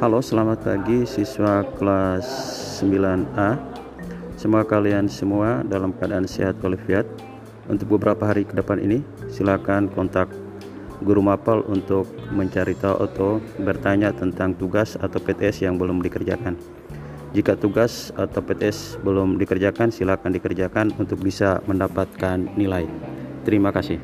Halo, selamat pagi siswa kelas 9A. Semoga kalian semua dalam keadaan sehat walafiat. Untuk beberapa hari ke depan ini, silakan kontak guru mapel untuk mencari tahu atau bertanya tentang tugas atau PTS yang belum dikerjakan. Jika tugas atau PTS belum dikerjakan, silakan dikerjakan untuk bisa mendapatkan nilai. Terima kasih.